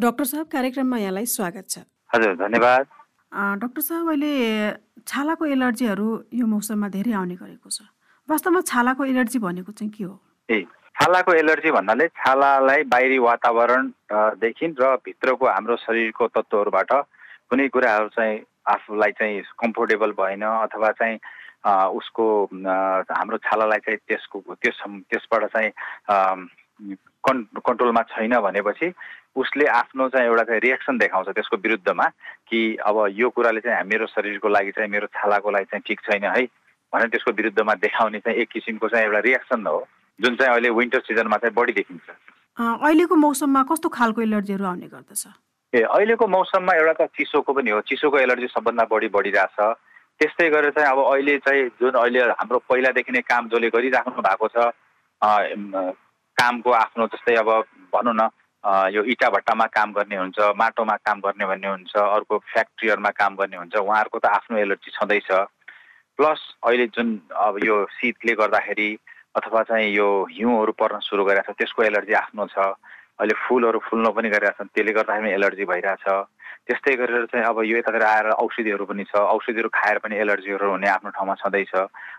Doctor साहब कार्यक्रममा यहाँलाई स्वागत छ। हजुर धन्यवाद। डाक्टर साहब अहिले छालाको एलर्जीहरू यो मौसममा धेरै आउने गरेको छ। वास्तवमा छालाको एलर्जी भनेको चाहिँ के हो? ए छालाको एलर्जी भन्नाले छालालाई बाहिरी वातावरणदेखि र भित्रको हाम्रो शरीरको तत्त्वहरूबाट कुनै कुराहरू चाहिँ आफूलाई चाहिँ कम्फोर्टेबल भएन अथवा चाहिँ उसको हाम्रो छालालाई चाहिँ त्यसको त्यस त्यसबाट चाहिँ कन् कन्ट्रोलमा छैन भनेपछि उसले आफ्नो चाहिँ एउटा चाहिँ रियाक्सन देखाउँछ त्यसको विरुद्धमा कि अब यो कुराले चाहिँ मेरो शरीरको लागि चाहिँ मेरो छालाको लागि चाहिँ ठिक छैन है भनेर त्यसको विरुद्धमा देखाउने चाहिँ एक किसिमको चाहिँ एउटा रियाक्सन हो जुन चाहिँ अहिले विन्टर सिजनमा चाहिँ बढी देखिन्छ। अहिलेको मौसममा कस्तो खालको एलर्जीहरू आउने गर्दछ? ए अहिलेको मौसममा एउटा त चिसोको पनि हो चिसोको एलर्जी सबभन्दा बढी बढिरहेछ। त्यस्तै गरेर चाहिँ अब अहिले चाहिँ जुन अहिले हाम्रो पहिलादेखि नै काम जसले गरिराख्नु भएको छ कामको आफ्नो जस्तै अब भनौँ न यो इटा भट्टामा काम गर्ने हुन्छ माटोमा काम गर्ने भन्ने हुन्छ अर्को फ्याक्ट्रीहरूमा काम गर्ने हुन्छ उहाँहरूको त आफ्नो एलर्जी छँदैछ। प्लस अहिले जुन अब यो शीतले गर्दाखेरि अथवा चाहिँ यो हिउँहरू पर्न सुरु गरिरहेको छ त्यसको एलर्जी आफ्नो छ। अहिले फुलहरू फुल्न पनि गरिरहेको छ त्यसले गर्दाखेरि एलर्जी भइरहेछ। त्यस्तै गरेर चाहिँ अब यो यतातिर आएर औषधिहरू पनि छ। औषधिहरू खाएर पनि एलर्जीहरू हुने आफ्नो ठाउँमा छँदैछ।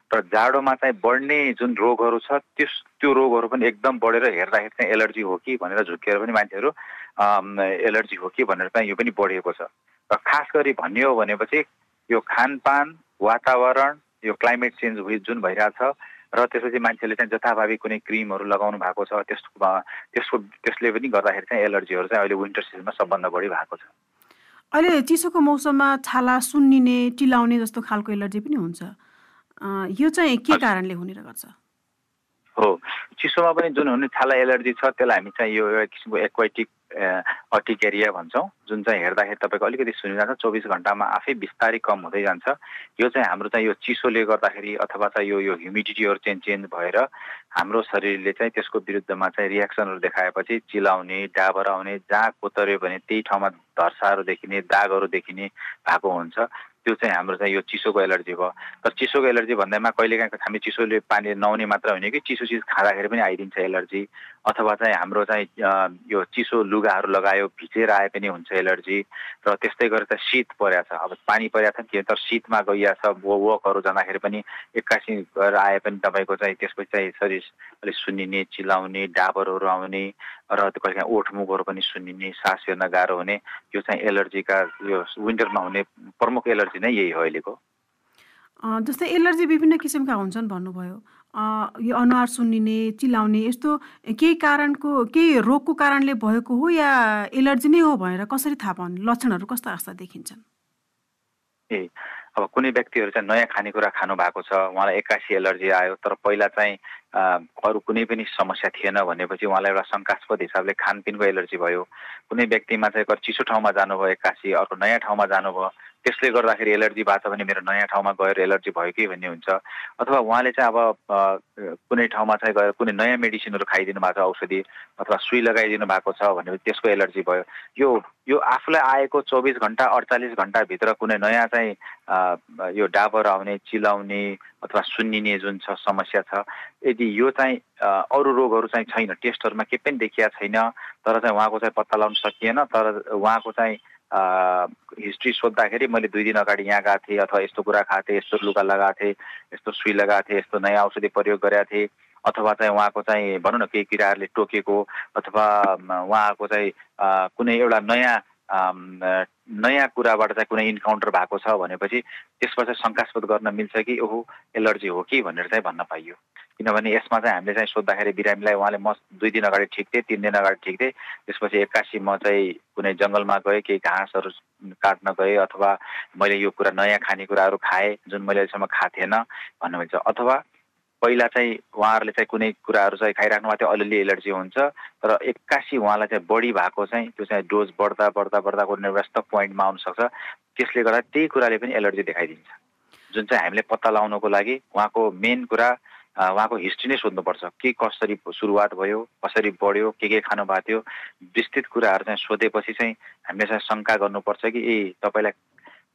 तर जाडोमा चाहिँ बढ्ने जुन रोगहरू छ त्यस त्यो रोगहरू पनि एकदम बढेर हेर्दाखेरि चाहिँ एलर्जी हो कि भनेर झुकेर पनि मान्छेहरू एलर्जी हो कि भनेर चाहिँ यो पनि बढेको छ। र खास गरी भन्ने हो भनेपछि यो खानपान वातावरण यो क्लाइमेट चेन्ज जुन भइरहेछ र त्यसपछि मान्छेले चाहिँ जथाभावी कुनै क्रिमहरू लगाउनु भएको छ त्यसको त्यसको त्यसले पनि गर्दाखेरि चाहिँ एलर्जीहरू चाहिँ अहिले विन्टर सिजनमा सबभन्दा बढी भएको छ। अहिले चिसोको मौसममा छाला सुन्निने टिलाउने जस्तो खालको एलर्जी पनि हुन्छ। यो चाहिँ के कारणले हुने गर्छ? हो चिसोमा पनि जुन हुने छाला एलर्जी छ त्यसलाई हामी चाहिँ यो एउटा किसिमको एक्वाइटिक अर्टिकेरिया भन्छौँ जुन चाहिँ हेर्दाखेरि तपाईँको अलिकति सुनिरहन्छ चौबिस घन्टामा आफै बिस्तारै कम हुँदै जान्छ। यो चाहिँ हाम्रो चाहिँ यो चिसोले गर्दाखेरि अथवा चाहिँ यो यो ह्युमिडिटीहरू चाहिँ चेन्ज भएर हाम्रो शरीरले चाहिँ त्यसको विरुद्धमा चाहिँ रियाक्सनहरू देखाएपछि चिलाउने डाबर आउने जहाँ कोतर्यो भने त्यही ठाउँमा धर्साहरू देखिने दागहरू देखिने भएको हुन्छ। त्यो चाहिँ हाम्रो चाहिँ यो चिसोको एलर्जी भयो। तर चिसोको एलर्जी भन्दैमा कहिलेकाहीँ हामी चिसोले पानी नहुने मात्र होइन कि चिसो चिज खाँदाखेरि पनि आइदिन्छ एलर्जी। अथवा चाहिँ हाम्रो चाहिँ यो चिसो लुगाहरू लगायो भिजेर आए पनि हुन्छ एलर्जी र त्यस्तै गरेर त शीत परेको छ। अब पानी परेको छ तर शीतमा गइरहेको छ वकहरू जाँदाखेरि पनि एक्कासी गरेर आए पनि तपाईँको चाहिँ त्यसपछि चाहिँ शरीर अलिक सुन्निने चिलाउने डाबरहरू आउने र कहिले ओठमुखहरू पनि सुन्निने सास फेर्न गाह्रो हुने यो चाहिँ एलर्जीका यो विन्टरमा हुने प्रमुख एलर्जी नै यही हो अहिलेको। जस्तै एलर्जी विभिन्न किसिमका हुन्छन् भन्नुभयो। यो अनुहार सुन्निने चिलाउने यस्तो केही कारणको केही रोगको कारणले भएको हो या एलर्जी नै हो भनेर कसरी थाहा पाउने? लक्षणहरू कस्ता कस्ता देखिन्छन्? ए अब कुनै व्यक्तिहरू चाहिँ नयाँ खानेकुरा खानु भएको छ उहाँलाई एक्कासी एलर्जी आयो तर पहिला चाहिँ अरू कुनै पनि समस्या थिएन भनेपछि उहाँलाई एउटा शङ्कास्पद हिसाबले खानपिनको एलर्जी भयो। कुनै व्यक्तिमा चाहिँ चिसो ठाउँमा जानुभयो एक्कासी अर्को नयाँ ठाउँमा जानुभयो त्यसले गर्दाखेरि एलर्जी भएको छ भने मेरो नयाँ ठाउँमा गएर एलर्जी भयो कि भन्ने हुन्छ। अथवा उहाँले चाहिँ अब कुनै ठाउँमा चाहिँ गएर कुनै नयाँ मेडिसिनहरू खाइदिनु भएको छ औषधि अथवा सुई लगाइदिनु भएको छ भनेपछि त्यसको एलर्जी भयो। यो यो आफूलाई आएको चौबिस घन्टा अडचालिस घन्टाभित्र कुनै नयाँ चाहिँ यो डाबर आउने चिलाउने अथवा सुन्निने जुन छ समस्या छ यदि यो चाहिँ अरू रोगहरू चाहिँ छैन टेस्टहरूमा केही पनि देखिया छैन तर चाहिँ उहाँको चाहिँ पत्ता लगाउन सकिएन तर उहाँको चाहिँ हिस्ट्री सोद्धाखेरि मैले दुई दिन अगाडि यहाँ गएको थिएँ अथवा यस्तो कुरा खाएको थिएँ यस्तो लुगा लगाएको थिएँ यस्तो सुई लगाएको थिएँ यस्तो नयाँ औषधि प्रयोग गरेका थिएँ अथवा चाहिँ उहाँको चाहिँ भनौँ न केही किराहरूले टोकेको अथवा उहाँको चाहिँ कुनै एउटा नयाँ नयाँ कुराबाट चाहिँ कुनै इन्काउन्टर भएको छ भनेपछि त्यसमा चाहिँ शङ्कास्पद गर्न मिल्छ कि ओहो एलर्जी हो कि भनेर चाहिँ भन्न पाइयो। किनभने यसमा चाहिँ हामीले चाहिँ सोद्धाखेरि बिरामीलाई उहाँले म दुई दिन अगाडि ठिक थिएँ तिन दिन अगाडि ठिक थिएँ त्यसपछि एक्कासी म चाहिँ कुनै जङ्गलमा गएँ केही घाँसहरू काट्न गएँ अथवा मैले यो कुरा नयाँ खानेकुराहरू खाएँ जुन मैले अहिलेसम्म खाएको थिएन भन्नुहुन्छ। अथवा पहिला चाहिँ उहाँहरूले चाहिँ कुनै कुराहरू चाहिँ खाइराख्नु भएको थियो अलिअलि एलर्जी हुन्छ तर एक्कासी उहाँलाई चाहिँ बढी भएको चाहिँ त्यो चाहिँ डोज बढ्दा बढ्दा बढ्दा कुनै व्यस्त पोइन्टमा आउनसक्छ त्यसले गर्दा त्यही कुराले पनि एलर्जी देखाइदिन्छ। जुन चाहिँ हामीले पत्ता लगाउनको लागि उहाँको मेन कुरा उहाँको हिस्ट्री नै सोध्नुपर्छ। के कसरी सुरुवात भयो कसरी बढ्यो के के खानु भएको थियो? विस्तृत कुराहरू चाहिँ सोधेपछि चाहिँ हामीले चाहिँ शङ्का गर्नुपर्छ कि ए तपाईँलाई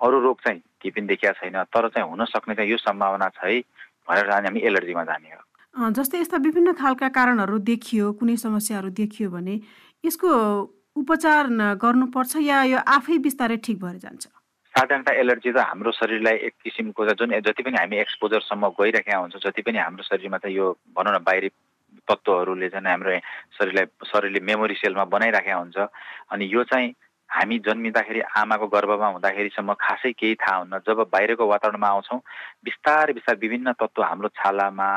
अरू रोग चाहिँ केही पनि देखिया छैन तर चाहिँ हुन सक्ने चाहिँ यो सम्भावना छ है भनेर जाने हामी एलर्जीमा जाने हो। जस्तै यस्ता विभिन्न खालका कारणहरू देखियो कुनै समस्याहरू देखियो भने यसको उपचार गर्नुपर्छ या यो आफै बिस्तारै ठिक भएर जान्छ? साधारणत एलर्जी त हाम्रो शरीरलाई एक किसिमको जुन जति पनि हामी एक्सपोजरसम्म गइरहेका हुन्छौँ जति पनि हाम्रो शरीरमा चाहिँ यो भनौँ न बाहिरी तत्त्वहरूले चाहिँ हाम्रो शरीरलाई शरीरले मेमोरी सेलमा बनाइराखेका हुन्छ। अनि यो चाहिँ हामी जन्मिँदाखेरि आमाको गर्भमा हुँदाखेरिसम्म खासै केही थाहा हुन्न। जब बाहिरको वातावरणमा आउँछौँ बिस्तारै बिस्तारै विभिन्न तत्त्व हाम्रो छालामा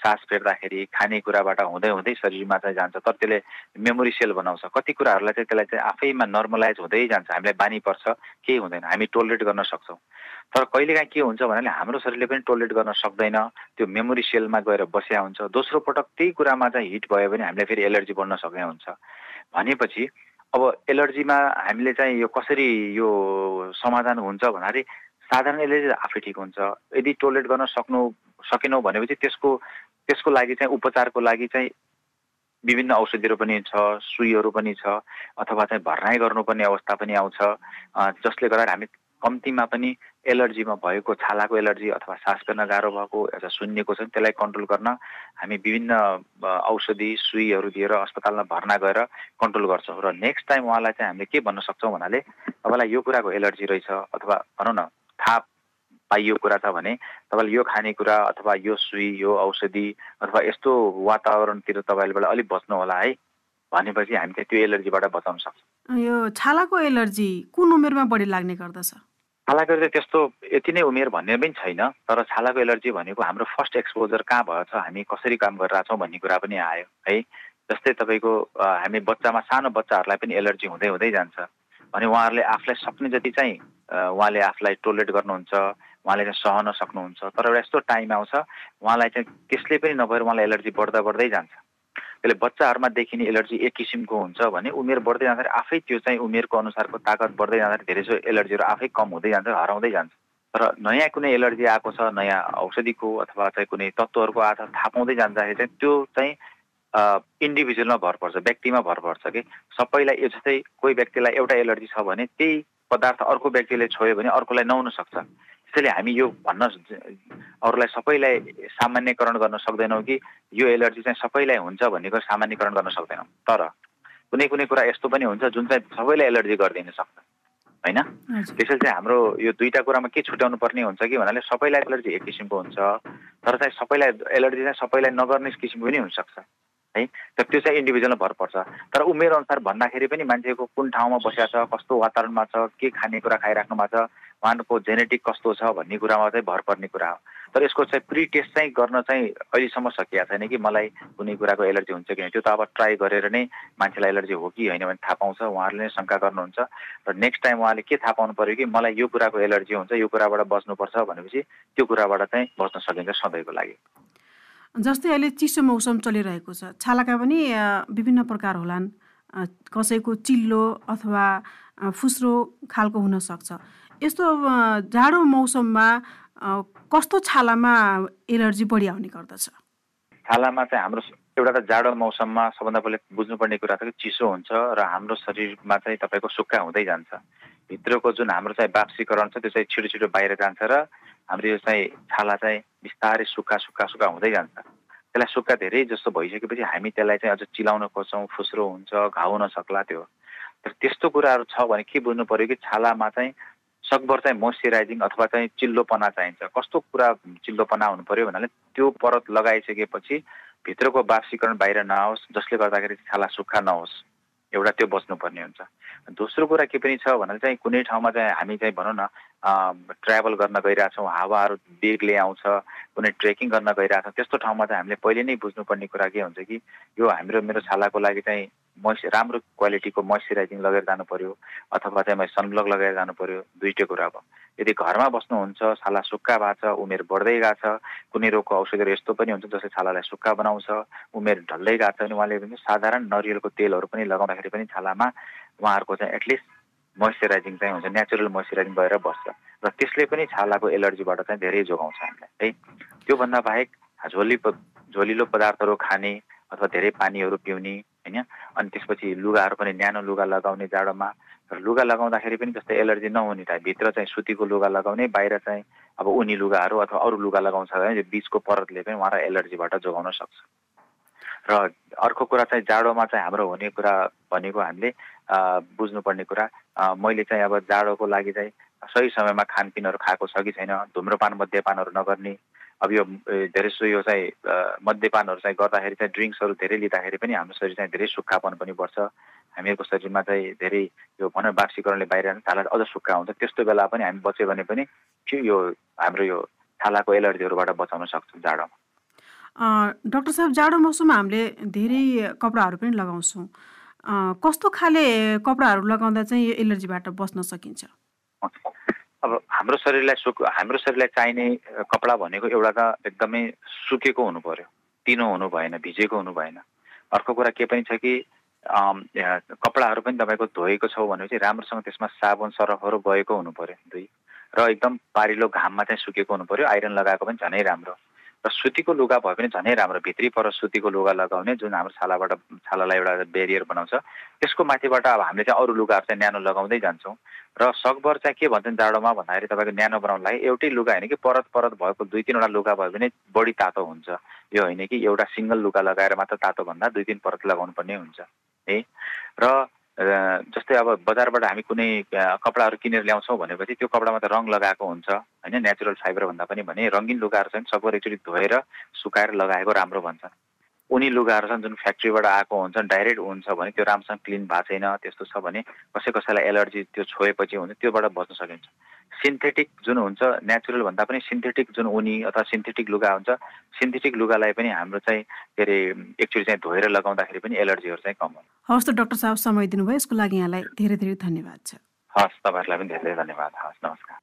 सास फेर्दाखेरि खानेकुराबाट हुँदै हुँदै शरीरमा चाहिँ जान्छ। तर त्यसले मेमोरी सेल बनाउँछ। कति कुराहरूलाई चाहिँ त्यसलाई चाहिँ आफैमा नर्मलाइज हुँदै जान्छ। हामीलाई बानी पर्छ। केही हुँदैन। हामी टोलरेट गर्न सक्छौँ। तर कहिलेकाहीँ के हुन्छ भन्नाले हाम्रो शरीरले पनि टोलरेट गर्न सक्दैन। त्यो मेमोरी सेलमा गएर बसिया हुन्छ। दोस्रो पटक त्यही कुरामा चाहिँ हिट भयो भने हामीलाई फेरि एलर्जी बढ्न सक्ने हुन्छ। भनेपछि अब एलर्जीमा हामीले चाहिँ यो कसरी यो समाधान हुन्छ भन्दाखेरि साधारण एलर्जी आफै ठिक हुन्छ। यदि टोइलेट गर्न सक्नु सकेनौँ भनेपछि त्यसको त्यसको लागि चाहिँ उपचारको लागि चाहिँ विभिन्न औषधिहरू पनि छ सुईहरू पनि छ अथवा चाहिँ भर्नाइ गर्नुपर्ने अवस्था पनि आउँछ। जसले गर्दा हामी कम्तीमा पनि एलर्जीमा भएको छालाको एलर्जी अथवा सास फेर्न गाह्रो भएको एउटा सुन्नेको छ त्यसलाई कन्ट्रोल गर्न हामी विभिन्न औषधि सुईहरू दिएर अस्पतालमा भर्ना गएर कन्ट्रोल गर्छौँ। र नेक्स्ट टाइम उहाँलाई चाहिँ हामीले के भन्न सक्छौँ भन्नाले तपाईँलाई यो कुराको एलर्जी रहेछ अथवा भनौँ न थाहा पाइयो कुरा छ भने तपाईँले यो खानेकुरा अथवा यो सुई यो औषधि अथवा यस्तो वातावरणतिर तपाईँले अलिक बस्नु होला है। भनेपछि हामी चाहिँ त्यो एलर्जीबाट बचाउन सक्छौँ। यो छालाको एलर्जी कुन उमेरमा बढी लाग्ने गर्दछ? छालाको एलर्जी त्यस्तो यति नै उमेर भन्ने पनि छैन तर छालाको एलर्जी भनेको हाम्रो फर्स्ट एक्सपोजर कहाँ भएछ हामी कसरी काम गरिरहेछौँ भन्ने कुरा पनि आयो है। जस्तै तपाईँको हामी बच्चामा सानो बच्चाहरूलाई पनि एलर्जी हुँदै हुँदै जान्छ। भने उहाँहरूले आफूलाई सक्ने जति चाहिँ उहाँले आफूलाई टोलरेट गर्नुहुन्छ उहाँले चाहिँ सहन सक्नुहुन्छ। तर एउटा यस्तो टाइम आउँछ उहाँलाई चाहिँ त्यसले पनि नभएर उहाँलाई एलर्जी बढ्दा बढ्दै जान्छ। त्यसले बच्चाहरूमा देखिने एलर्जी एक किसिमको हुन्छ भने उमेर बढ्दै जाँदाखेरि आफै त्यो चाहिँ उमेरको अनुसारको तागत बढ्दै जाँदाखेरि धेरै जसो एलर्जीहरू आफै कम हुँदै जान्छ हराउँदै जान्छ। तर नयाँ कुनै एलर्जी आएको छ नयाँ औषधिको अथवा चाहिँ कुनै तत्त्वहरूको आधार थाहा पाउँदै जाँदाखेरि चाहिँ त्यो चाहिँ इन्डिभिजुअलमा भर पर्छ व्यक्तिमा भर पर्छ कि सबैलाई जस्तै कोही व्यक्तिलाई एउटा एलर्जी छ भने त्यही पदार्थ अर्को व्यक्तिले छोयो भने अर्कोलाई नहुन सक्छ। त्यसैले हामी यो भन्न अरूलाई सबैलाई सामान्यकरण गर्न सक्दैनौँ कि यो एलर्जी चाहिँ सबैलाई हुन्छ भन्ने कुरो सामान्यकरण गर्न सक्दैनौँ। तर कुनै कुनै कुरा यस्तो पनि हुन्छ जुन चाहिँ सबैलाई एलर्जी गरिदिन सक्छ। होइन? त्यसैले चाहिँ हाम्रो यो दुईवटा कुरामा के छुट्याउनु पर्ने हुन्छ कि भन्नाले सबैलाई एलर्जी एक किसिमको हुन्छ तर चाहिँ सबैलाई एलर्जी चाहिँ सबैलाई नगर्ने किसिमको पनि हुनसक्छ। है? तर त्यो चाहिँ इन्डिभिजुअलमा भर पर्छ। तर उमेर अनुसार भन्दाखेरि पनि मान्छेको कुन ठाउँमा बसेको छ कस्तो वातावरणमा छ के खानेकुरा खाइराख्नु भएको छ उहाँको जेनेटिक कस्तो छ भन्ने कुरामा चाहिँ भर पर्ने कुरा हो। तर यसको चाहिँ प्रि टेस्ट चाहिँ गर्न चाहिँ अहिलेसम्म सकिएको छैन कि मलाई कुनै कुराको एलर्जी हुन्छ कि त्यो त अब ट्राई गरेर नै मान्छेलाई एलर्जी हो कि होइन भने थाहा पाउँछ उहाँहरूले नै शङ्का गर्नुहुन्छ। र नेक्स्ट टाइम उहाँले के थाहा पाउनु पऱ्यो कि मलाई यो कुराको एलर्जी हुन्छ यो कुराबाट बस्नुपर्छ भनेपछि त्यो कुराबाट चाहिँ बस्न सकिन्छ सधैँको लागि। जस्तै अहिले चिसो मौसम चलिरहेको छ। छालाका पनि विभिन्न प्रकार होलान्। कसैको चिल्लो अथवा फुस्रो खालको हुनसक्छ यस्तो जाडो मौसममा कस्तो छालामा एलर्जी बढी आउने गर्दछ? छालामा चाहिँ हाम्रो एउटा त जाडो मौसममा सबभन्दा पहिले बुझ्नुपर्ने कुरा त चिसो हुन्छ र हाम्रो शरीरमा चाहिँ तपाईँको सुक्खा हुँदै जान्छ। भित्रको जुन हाम्रो चाहिँ वापसीकरण छ त्यो चाहिँ छिटो छिटो बाहिर जान्छ र हाम्रो यो चाहिँ छाला चाहिँ बिस्तारै सुक्खा सुक्खा सुक्खा हुँदै जान्छ। त्यसलाई सुक्खा धेरै जस्तो भइसकेपछि हामी त्यसलाई चाहिँ अझ चिलाउन खोज्छौँ फुस्रो हुन्छ घाउ हुन सक्ला त्यो। तर त्यस्तो कुराहरू छ भने के बुझ्नु पऱ्यो कि छालामा चाहिँ सकभर चाहिँ मोइस्चराइजिङ अथवा चाहिँ चिल्लोपना चाहिन्छ। कस्तो कुरा चिल्लोपना हुनु पऱ्यो भन्नाले त्यो परत लगाइसकेपछि भित्रको वापसीकरण बाहिर नआओस् जसले गर्दाखेरि छाला सुक्खा नहोस्। एउटा त्यो बस्नुपर्ने हुन्छ। दोस्रो कुरा के पनि छ भन्नाले चाहिँ कुनै ठाउँमा चाहिँ हामी चाहिँ भनौँ न ट्राभल गर्न गइरहेछौँ हावाहरू बेगले आउँछ कुनै ट्रेकिङ गर्न गइरहेछौँ त्यस्तो ठाउँमा चाहिँ हामीले पहिले नै बुझ्नुपर्ने कुरा के हुन्छ कि यो हाम्रो मेरो छालाको लागि चाहिँ मोइस राम्रो क्वालिटीको मोइस्चराइजिङ लगेर जानु पऱ्यो अथवा चाहिँ मैले सनब्लक लगाएर जानु पऱ्यो दुइटै कुरा अब। यदि घरमा बस्नुहुन्छ छाला सुक्खा भएको छ उमेर बढ्दै गएको छ कुनै रोगको औषधिहरू यस्तो पनि हुन्छ जसले छालालाई सुक्खा बनाउँछ उमेर ढल्दै गएको छ भने उहाँले पनि साधारण नरियलको तेलहरू पनि लगाउँदाखेरि पनि छालामा उहाँहरूको चाहिँ एटलिस्ट मोइस्चराइजिङ चाहिँ हुन्छ नेचुरल मोइस्चराइजिङ भएर बस्छ। र त्यसले पनि छालाको एलर्जीबाट चाहिँ धेरै जोगाउँछ हामीलाई है। त्योभन्दा बाहेक झोली झोलिलो पदार्थहरू खाने अथवा धेरै पानीहरू पिउने होइन? अनि त्यसपछि लुगाहरू पनि न्यानो लुगा लगाउने जाडोमा र लुगा लगाउँदाखेरि पनि जस्तै एलर्जी नहुने टाइप भित्र चाहिँ सुतीको लुगा लगाउने बाहिर चाहिँ अब उनी लुगाहरू अथवा अरू लुगा लगाउँछ भने बिचको परतले पनि उहाँलाई एलर्जीबाट जोगाउन सक्छ। र अर्को कुरा चाहिँ जाडोमा चाहिँ हाम्रो हुने कुरा भनेको हामीले बुझ्नुपर्ने कुरा मैले चाहिँ अब जाडोको लागि चाहिँ सही समयमा खानपिनहरू खाएको छ कि छैन धुम्रपान मद्यपानहरू नगर्ने अब यो धेरै सो यो चाहिँ मद्यपानहरू चाहिँ गर्दाखेरि चाहिँ ड्रिङ्क्सहरू धेरै लिँदाखेरि पनि हाम्रो शरीर चाहिँ धेरै सुक्खापन पनि बढ्छ हामीहरूको शरीरमा चाहिँ धेरै यो भनौँ बाक्सीकरणले बाहिर छाला अझ सुक्खा हुन्छ। त्यस्तो बेला पनि हामी बच्यो भने पनि यो हाम्रो यो छालाको एलर्जीहरूबाट बचाउन सक्छौँ जाडोमा। डक्टर साहब जाडो मौसममा हामीले धेरै कपडाहरू पनि लगाउँछौँ। कस्तो खाले कपडाहरू लगाउँदा चाहिँ यो एलर्जीबाट बस्न सकिन्छ? अब हाम्रो शरीरलाई सुक हाम्रो शरीरलाई चाहिने कपडा भनेको एउटा त एकदमै सुकेको हुनु पर्यो। तिनो हुनु भएन भिजेको हुनु भएन। अर्को कुरा के पनि छ कि कपडाहरू पनि तपाईँको धोएको छौ भनेपछि राम्रोसँग त्यसमा साबुन सरफहरू गएको हुनु पर्यो दुई र एकदम पारिलो घाममा चाहिँ सुकेको हुनु पर्यो आइरन लगाएको पनि झनै राम्रो। र सुतीको लुगा भयो भने झनै राम्रो भित्री पर सुतीको लुगा लगाउने जुन हाम्रो छालाबाट छालालाई एउटा बेरियर बनाउँछ त्यसको माथिबाट अब हामीले चाहिँ अरू लुगाहरू चाहिँ न्यानो लगाउँदै जान्छौँ। र सकभर चाहिँ के भन्छन् जाडोमा भन्दाखेरि तपाईँको न्यानो बनाउनलाई एउटै लुगा होइन कि परत परत भएको दुई तिनवटा लुगा भयो भने बढी तातो हुन्छ। यो होइन कि एउटा सिङ्गल लुगा लगाएर मात्र तातो भन्दा दुई तिन परत लगाउनु पर्ने हुन्छ। है? र जस्तै अब बजारबाट हामी कुनै कपडाहरू किनेर ल्याउँछौँ भनेपछि त्यो कपडामा त रङ लगाएको हुन्छ होइन? नेचुरल फाइबर भन्दा पनि भने रङ्गिन लुगाहरू चाहिँ सबैले एकचोटि धोएर सुकाएर लगाएको राम्रो भन्छन्। उनी लुगाहरू छन् जुन फ्याक्ट्रीबाट आएको हुन्छन् डाइरेक्ट हुन्छ भने त्यो राम्रोसँग क्लिन भएको छैन त्यस्तो छ भने कसै कसैलाई एलर्जी त्यो छोएपछि हुन्छ त्योबाट बच्न सकिन्छ। सिन्थेटिक जुन हुन्छ नेचुरल भन्दा पनि सिन्थेटिक जुन उनी अथवा सिन्थेटिक लुगा हुन्छ सिन्थेटिक लुगालाई पनि हाम्रो चाहिँ के अरे एकचोटि चाहिँ धोएर लगाउँदाखेरि पनि एलर्जीहरू चाहिँ कम हुन्छ हवस् त डक्टर साहब समय दिनुभयो। यसको लागि यहाँलाई धेरै धेरै धन्यवाद छ। हस् तपाईँहरूलाई पनि धेरै धेरै धन्यवाद। हस् नमस्कार।